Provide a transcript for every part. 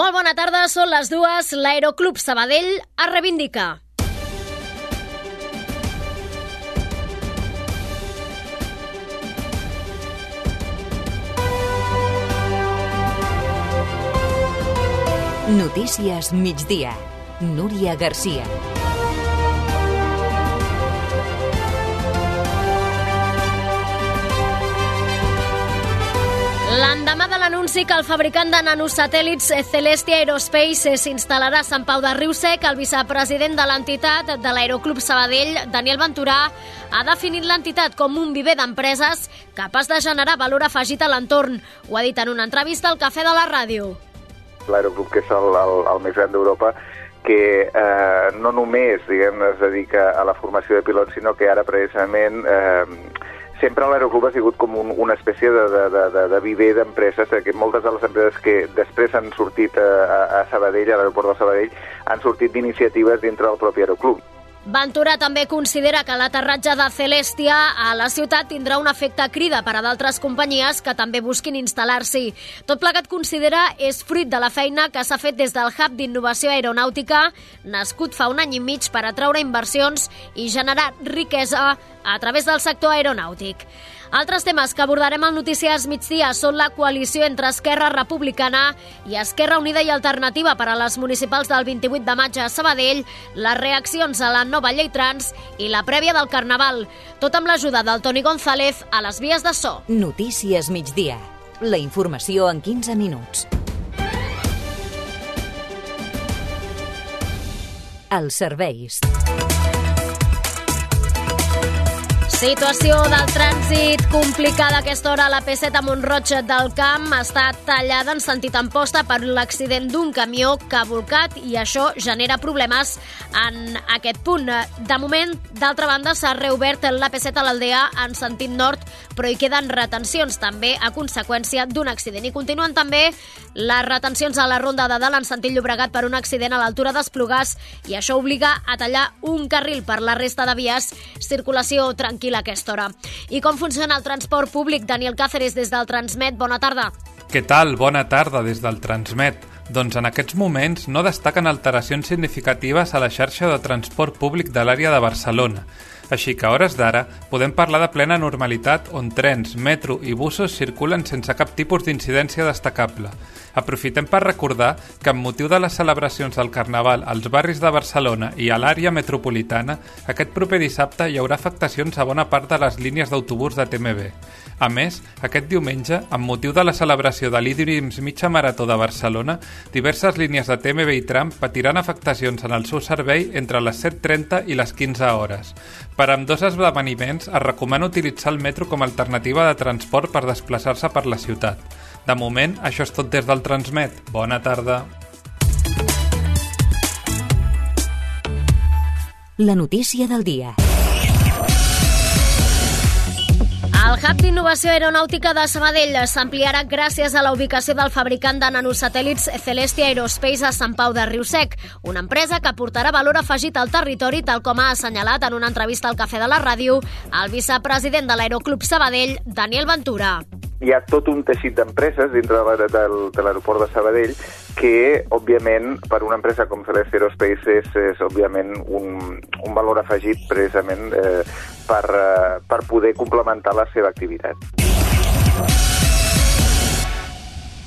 Molt bona tarda, són les dues. L'Aeroclub Sabadell es reivindica. Notícies migdia. Núria Garcia. L'endemà de l'anunci que el fabricant de nanosatèl·lits Celestia Aerospace s'instal·larà a Sant Pau de Riusec, el vicepresident de l'entitat de l'Aeroclub Sabadell, Daniel Venturà, ha definit l'entitat com un viver d'empreses capaç de generar valor afegit a l'entorn. Ho ha dit en una entrevista al Cafè de la Ràdio. L'aeroclub, que és el, el, el més gran d'Europa, que eh, no només diguem, es dedica a la formació de pilots, sinó que ara precisament eh, sempre l'aeroclub ha sigut com un, una espècie de, de, de, de viver d'empreses, que moltes de les empreses que després han sortit a, a Sabadell, a l'aeroport de Sabadell, han sortit d'iniciatives dintre del propi aeroclub. Ventura també considera que l'aterratge de Celestia a la ciutat tindrà un efecte crida per a d'altres companyies que també busquin instal·lar-s'hi. Tot plegat considera és fruit de la feina que s'ha fet des del Hub d'Innovació Aeronàutica, nascut fa un any i mig per atraure inversions i generar riquesa a través del sector aeronàutic. Altres temes que abordarem al Notícies migdia són la coalició entre Esquerra Republicana i Esquerra Unida i Alternativa per a les municipals del 28 de maig a Sabadell, les reaccions a la nova llei trans i la prèvia del Carnaval. Tot amb l'ajuda del Toni González a les vies de so. Notícies migdia. La informació en 15 minuts. Els serveis. Situació del trànsit complicada a aquesta hora la P7 a Montroig del Camp està tallada en sentit amposta per l'accident d'un camió que ha volcat i això genera problemes en aquest punt. De moment, d'altra banda, s'ha reobert la P7 a l'Aldea en sentit nord, però hi queden retencions també a conseqüència d'un accident. I continuen també les retencions a la ronda de dalt en sentit Llobregat per un accident a l'altura d'Esplugàs i això obliga a tallar un carril per la resta de vies, circulació tranquil·la a aquesta hora. I com funciona el transport públic? Daniel Cáceres, des del Transmet, bona tarda. Què tal? Bona tarda des del Transmet. Doncs en aquests moments no destaquen alteracions significatives a la xarxa de transport públic de l'àrea de Barcelona. Així que a hores d'ara podem parlar de plena normalitat on trens, metro i busos circulen sense cap tipus d'incidència destacable. Aprofitem per recordar que amb motiu de les celebracions del Carnaval als barris de Barcelona i a l'àrea metropolitana, aquest proper dissabte hi haurà afectacions a bona part de les línies d'autobús de TMB. A més, aquest diumenge, amb motiu de la celebració de l'Idrims Mitja Marató de Barcelona, diverses línies de TMB i tram patiran afectacions en el seu servei entre les 7.30 i les 15 hores. Per a dos esdeveniments es recomana utilitzar el metro com a alternativa de transport per desplaçar-se per la ciutat. De moment, això és tot des del Transmet. Bona tarda. La notícia del dia. El Hub d'Innovació Aeronàutica de Sabadell s'ampliarà gràcies a la ubicació del fabricant de nanosatèl·lits Celestia Aerospace a Sant Pau de Riusec, una empresa que aportarà valor afegit al territori, tal com ha assenyalat en una entrevista al Cafè de la Ràdio el vicepresident de l'Aeroclub Sabadell, Daniel Ventura hi ha tot un teixit d'empreses dintre de, de, de l'aeroport de Sabadell que, òbviament, per una empresa com Celeste Aerospace és, és òbviament, un, un valor afegit precisament eh, per, eh, per poder complementar la seva activitat.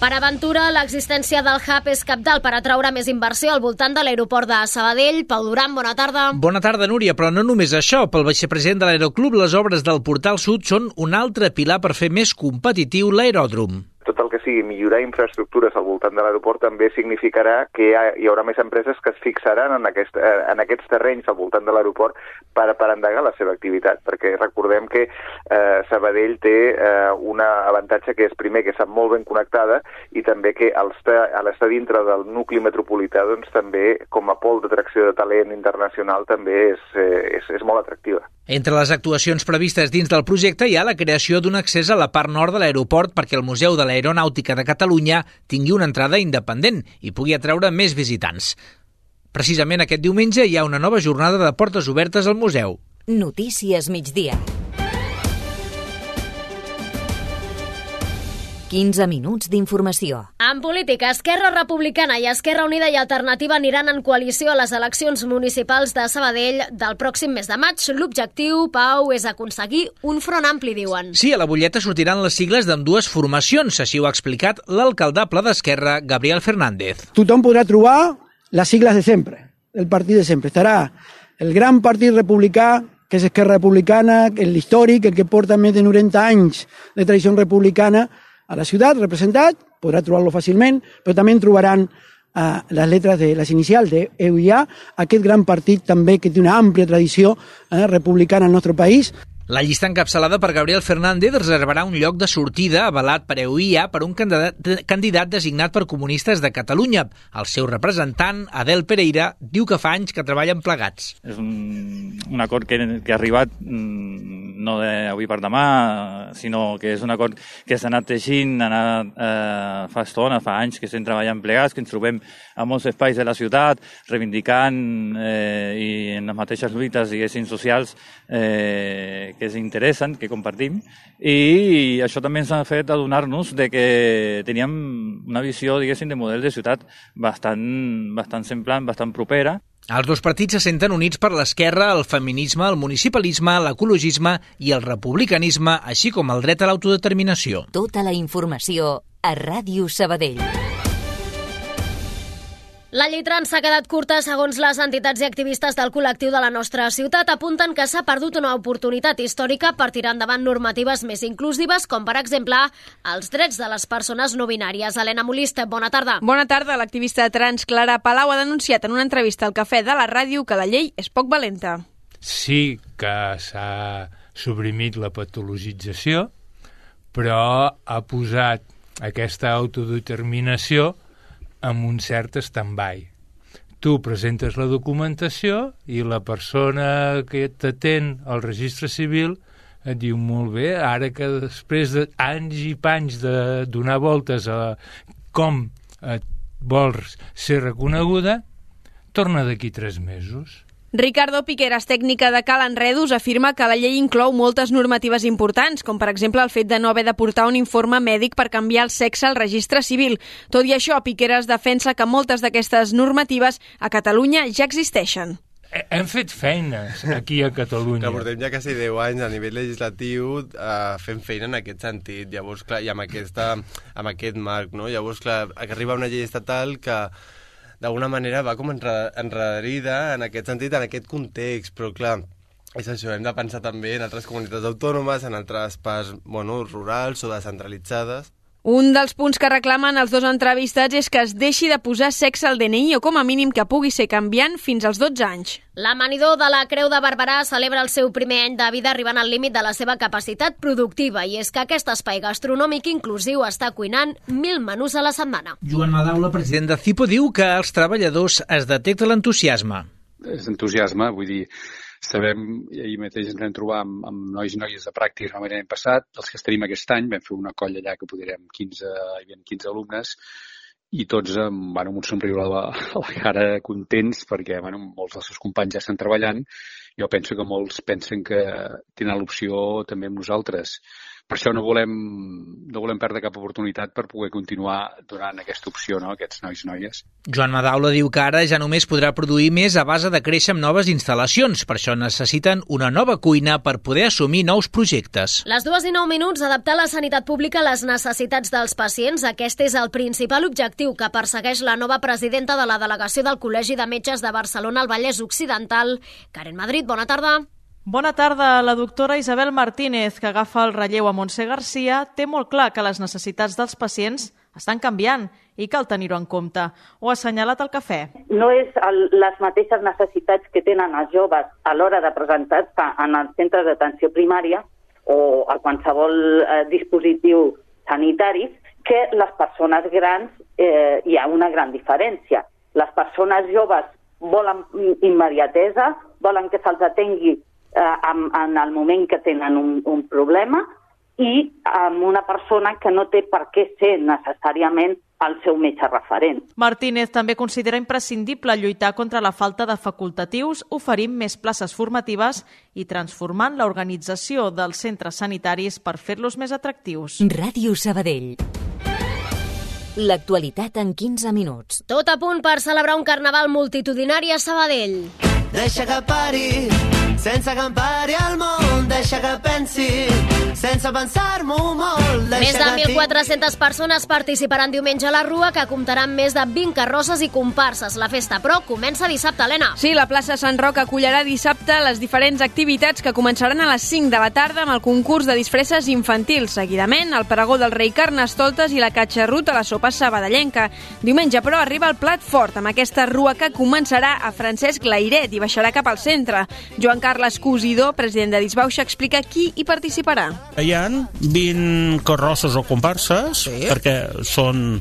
Per Aventura, l'existència del hub és capdalt per atraure més inversió al voltant de l'aeroport de Sabadell. Pau Duran, bona tarda. Bona tarda, Núria, però no només això. Pel vicepresident de l'Aeroclub, les obres del Portal Sud són un altre pilar per fer més competitiu l'aeròdrom tot el que sigui millorar infraestructures al voltant de l'aeroport també significarà que hi, ha, hi haurà més empreses que es fixaran en, aquest, eh, en aquests terrenys al voltant de l'aeroport per, per endegar la seva activitat, perquè recordem que eh, Sabadell té eh, un avantatge que és primer que està molt ben connectada i també que al estar, dintre del nucli metropolità doncs també com a pol d'atracció de talent internacional també és, eh, és, és molt atractiva. Entre les actuacions previstes dins del projecte hi ha la creació d'un accés a la part nord de l'aeroport perquè el Museu de l'Aeronàutica de Catalunya tingui una entrada independent i pugui atraure més visitants. Precisament aquest diumenge hi ha una nova jornada de portes obertes al museu. Notícies migdia. 15 minuts d'informació. En política, Esquerra Republicana i Esquerra Unida i Alternativa aniran en coalició a les eleccions municipals de Sabadell del pròxim mes de maig. L'objectiu, Pau, és aconseguir un front ampli, diuen. Sí, a la butlleta sortiran les sigles d'ambdues formacions, així ho ha explicat l'alcaldable d'Esquerra, Gabriel Fernández. Tothom podrà trobar les sigles de sempre, el partit de sempre. Estarà el gran partit republicà, que és Esquerra Republicana, l'històric, el que porta més de 90 anys de tradició republicana, a la ciutat representat, podrà trobar-lo fàcilment, però també en trobaran eh, les lletres de les inicials de EUIA, aquest gran partit també que té una àmplia tradició eh, republicana al nostre país. La llista encapçalada per Gabriel Fernández reservarà un lloc de sortida avalat per EUIA per un candidat, designat per comunistes de Catalunya. El seu representant, Adel Pereira, diu que fa anys que treballen plegats. És un, un acord que, que ha arribat mm, no d'avui per demà, sinó que és un acord que s'ha anat teixint, ha anat, eh, fa estona, fa anys que estem treballant plegats, que ens trobem a molts espais de la ciutat, reivindicant eh, i en les mateixes lluites, diguéssim, socials eh, que ens interessen, que compartim, i això també ens ha fet adonar-nos de que teníem una visió, diguéssim, de model de ciutat bastant, bastant semblant, bastant propera. Els dos partits se senten units per l'esquerra, el feminisme, el municipalisme, l'ecologisme i el republicanisme, així com el dret a l'autodeterminació. Tota la informació a Ràdio Sabadell. La llei trans s'ha quedat curta segons les entitats i activistes del col·lectiu de la nostra ciutat apunten que s'ha perdut una oportunitat històrica per tirar endavant normatives més inclusives, com per exemple els drets de les persones no binàries. Helena Molist, bona tarda. Bona tarda. L'activista trans Clara Palau ha denunciat en una entrevista al Cafè de la ràdio que la llei és poc valenta. Sí que s'ha suprimit la patologització, però ha posat aquesta autodeterminació amb un cert stand-by. Tu presentes la documentació i la persona que t'atén al registre civil et diu molt bé, ara que després d'anys i panys de donar voltes a com et vols ser reconeguda, torna d'aquí tres mesos. Ricardo Piqueras, tècnica de Cal Enredus, afirma que la llei inclou moltes normatives importants, com per exemple el fet de no haver de portar un informe mèdic per canviar el sexe al registre civil. Tot i això, Piqueras defensa que moltes d'aquestes normatives a Catalunya ja existeixen. Hem fet feines aquí a Catalunya. Que portem ja quasi 10 anys a nivell legislatiu eh, fent feina en aquest sentit. Llavors, clar, i amb, aquesta, amb aquest marc, no? Llavors, clar, arriba una llei estatal que d'alguna manera va com enredarida en aquest sentit, en aquest context, però clar, és això, hem de pensar també en altres comunitats autònomes, en altres parts bueno, rurals o descentralitzades, un dels punts que reclamen els dos entrevistats és que es deixi de posar sexe al DNI o com a mínim que pugui ser canviant fins als 12 anys. L'amanidor de la Creu de Barberà celebra el seu primer any de vida arribant al límit de la seva capacitat productiva i és que aquest espai gastronòmic inclusiu està cuinant mil menús a la setmana. Joan Madaula, president de CIPO, diu que als treballadors es detecta l'entusiasme. És entusiasme, vull dir, Sabem, ahir mateix ens vam trobar amb, amb nois i noies de pràctiques l'any passat, els que tenim aquest any, vam fer una colla allà que podríem 15, hi havia 15 alumnes, i tots amb, bueno, amb un somriure a la, a la cara contents perquè bueno, molts dels seus companys ja estan treballant. Jo penso que molts pensen que tenen l'opció també amb nosaltres. Per això no volem, no volem perdre cap oportunitat per poder continuar donant aquesta opció no, a aquests nois i noies. Joan Madaula diu que ara ja només podrà produir més a base de créixer amb noves instal·lacions. Per això necessiten una nova cuina per poder assumir nous projectes. Les dues i nou minuts, adaptar la sanitat pública a les necessitats dels pacients. Aquest és el principal objectiu que persegueix la nova presidenta de la delegació del Col·legi de Metges de Barcelona al Vallès Occidental. Karen Madrid, bona tarda. Bona tarda. La doctora Isabel Martínez, que agafa el relleu a Montse Garcia, té molt clar que les necessitats dels pacients estan canviant i cal tenir-ho en compte. Ho ha assenyalat al cafè. No és el, les mateixes necessitats que tenen els joves a l'hora de presentar-se en els centres d'atenció primària o a qualsevol eh, dispositiu sanitari que les persones grans eh, hi ha una gran diferència. Les persones joves volen immediatesa, volen que se'ls atengui eh, en, en el moment que tenen un, un problema i amb una persona que no té per què ser necessàriament el seu metge referent. Martínez també considera imprescindible lluitar contra la falta de facultatius, oferint més places formatives i transformant l'organització dels centres sanitaris per fer-los més atractius. Ràdio Sabadell. L'actualitat en 15 minuts. Tot a punt per celebrar un carnaval multitudinari a Sabadell. Deixa que pari, sense que em pari el món, deixa que pensi, sense pensar-m'ho molt. Deixa Més de que tingui- 1.400 persones participaran diumenge a la Rua, que comptarà amb més de 20 carrosses i comparses. La festa, però, comença dissabte, Helena. Sí, la plaça Sant Roc acollarà dissabte les diferents activitats que començaran a les 5 de la tarda amb el concurs de disfresses infantils. Seguidament, el pregó del rei Carnestoltes i la catxarrut a la sopa sabadellenca. Diumenge, però, arriba el plat fort amb aquesta rua que començarà a Francesc Lairet i baixarà cap al centre. Joan Carles Cosidor, president de Disbauxa, explica qui hi participarà. Hi ha 20 carrosses o comparses, sí. perquè són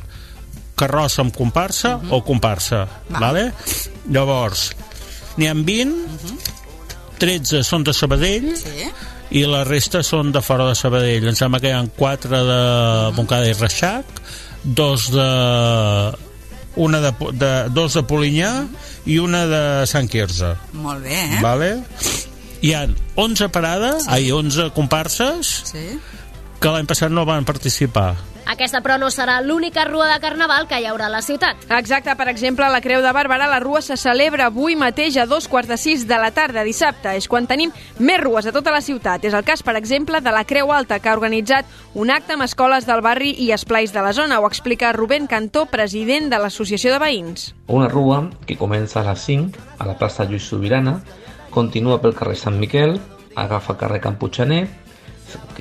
carrossa amb comparsa uh -huh. o comparsa. Va. Vale? Llavors, n'hi ha 20, uh -huh. 13 són de Sabadell, Sí. i la resta són de fora de Sabadell. Em sembla que hi ha 4 de Montcada i Reixac, dos de una de, de, dos de Polinyà i una de Sant Quirze. Molt bé, eh? Vale? Hi ha 11 parades, sí. ai, 11 comparses Sí. que l'any passat no van participar. Aquesta, però, no serà l'única rua de carnaval que hi haurà a la ciutat. Exacte, per exemple, a la Creu de Barberà la rua se celebra avui mateix a dos quarts de sis de la tarda, dissabte. És quan tenim més rues a tota la ciutat. És el cas, per exemple, de la Creu Alta, que ha organitzat un acte amb escoles del barri i esplais de la zona. Ho explica Rubén Cantó, president de l'Associació de Veïns. Una rua que comença a les 5 a la plaça Lluís Sobirana, continua pel carrer Sant Miquel, agafa el carrer Camputxaner,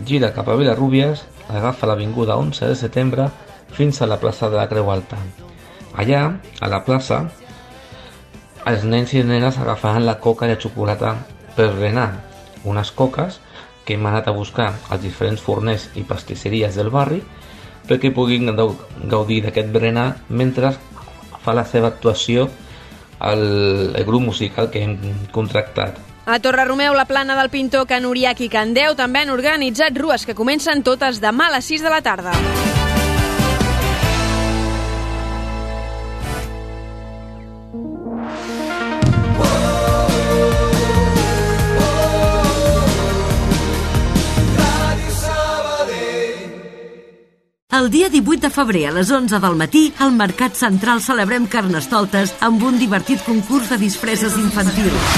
gira cap a Vilarrúbies, agafa l'avinguda 11 de setembre fins a la plaça de la Creu Alta. Allà, a la plaça, els nens i nenes agafaran la coca i la xocolata per berenar. Unes coques que hem anat a buscar als diferents forners i pastisseries del barri perquè puguin gau- gaudir d'aquest berenar mentre fa la seva actuació el, el grup musical que hem contractat. A Torre Romeu, la plana del pintor Can Uriach i també han organitzat rues que comencen totes demà a les 6 de la tarda. El dia 18 de febrer a les 11 del matí, al Mercat Central celebrem Carnestoltes amb un divertit concurs de disfresses infantils.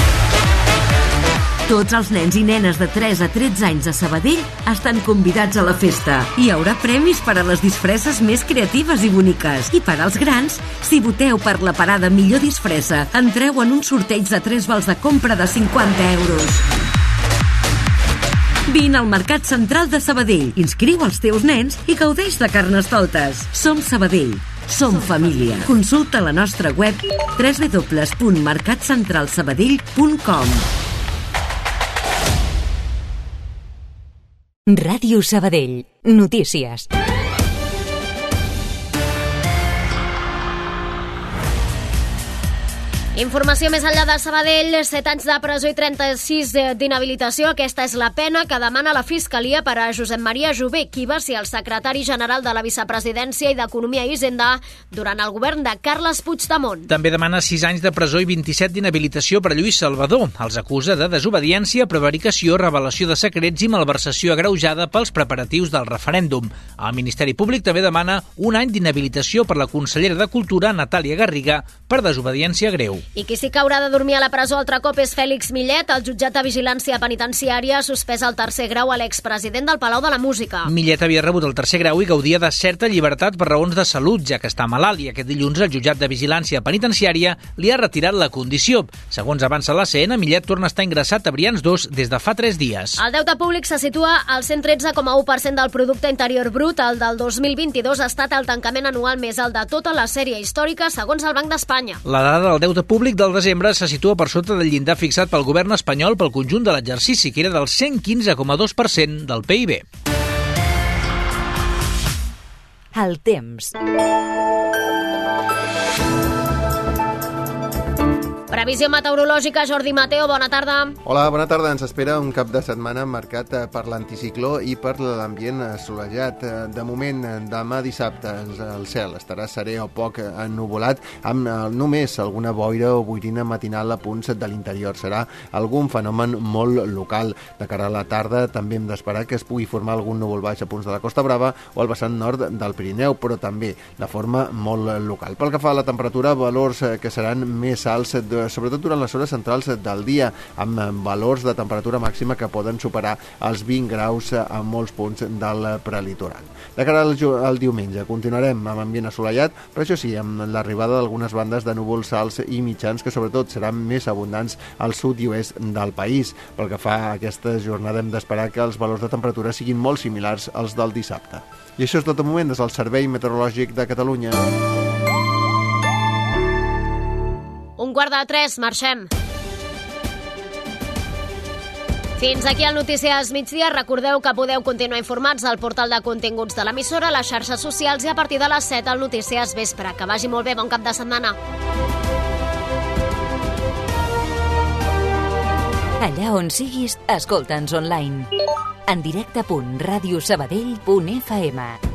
Tots els nens i nenes de 3 a 13 anys de Sabadell estan convidats a la festa. Hi haurà premis per a les disfresses més creatives i boniques. I per als grans, si voteu per la parada millor disfressa, entreu en un sorteig de 3 vals de compra de 50 euros. Vine al Mercat Central de Sabadell, inscriu els teus nens i gaudeix de Carnestoltes. Som Sabadell. Som família. Consulta la nostra web www.mercatcentralsabadell.com Ràdio Sabadell. Notícies. Informació més enllà de Sabadell, 7 anys de presó i 36 d'inhabilitació. Aquesta és la pena que demana la Fiscalia per a Josep Maria Jové, qui va ser el secretari general de la Vicepresidència i d'Economia i Hisenda durant el govern de Carles Puigdemont. També demana 6 anys de presó i 27 d'inhabilitació per a Lluís Salvador. Els acusa de desobediència, prevaricació, revelació de secrets i malversació agreujada pels preparatius del referèndum. El Ministeri Públic també demana un any d'inhabilitació per la consellera de Cultura, Natàlia Garriga, per desobediència greu. I qui sí que haurà de dormir a la presó altre cop és Fèlix Millet. El jutjat de vigilància penitenciària ha suspès el tercer grau a l'expresident del Palau de la Música. Millet havia rebut el tercer grau i gaudia de certa llibertat per raons de salut, ja que està malalt, i aquest dilluns el jutjat de vigilància penitenciària li ha retirat la condició. Segons avança la CN, Millet torna a estar ingressat a Brians 2 des de fa 3 dies. El deute públic se situa al 113,1% del producte interior brut. El del 2022 ha estat el tancament anual més alt de tota la sèrie històrica, segons el Banc d'Espanya. La dada del deute públic del desembre se situa per sota del llindar fixat pel govern espanyol pel conjunt de l'exercici, que era del 115,2% del PIB. El temps. Previsió meteorològica, Jordi Mateo, bona tarda. Hola, bona tarda. Ens espera un cap de setmana marcat eh, per l'anticicló i per l'ambient assolellat. Eh, de moment, eh, demà dissabte, el cel estarà serè o poc ennuvolat, amb només alguna boira o boirina matinal a punts de l'interior. Serà algun fenomen molt local. De cara a la tarda també hem d'esperar que es pugui formar algun núvol baix a punts de la Costa Brava o al vessant nord del Pirineu, però també de forma molt local. Pel que fa a la temperatura, valors que seran més alts de sobretot durant les hores centrals del dia, amb valors de temperatura màxima que poden superar els 20 graus a molts punts del prelitoral. De cara al, al diumenge continuarem amb ambient assolellat, però això sí, amb l'arribada d'algunes bandes de núvols alts i mitjans que sobretot seran més abundants al sud i oest del país. Pel que fa a aquesta jornada hem d'esperar que els valors de temperatura siguin molt similars als del dissabte. I això és tot el moment des del Servei Meteorològic de Catalunya. Quart de tres, marxem. Fins aquí el Notícies Migdia. Recordeu que podeu continuar informats al portal de continguts de l'emissora, les xarxes socials i a partir de les 7 al Notícies Vespre. Que vagi molt bé, bon cap de setmana. Allà on siguis, escolta'ns online. En directe.radiosabadell.fm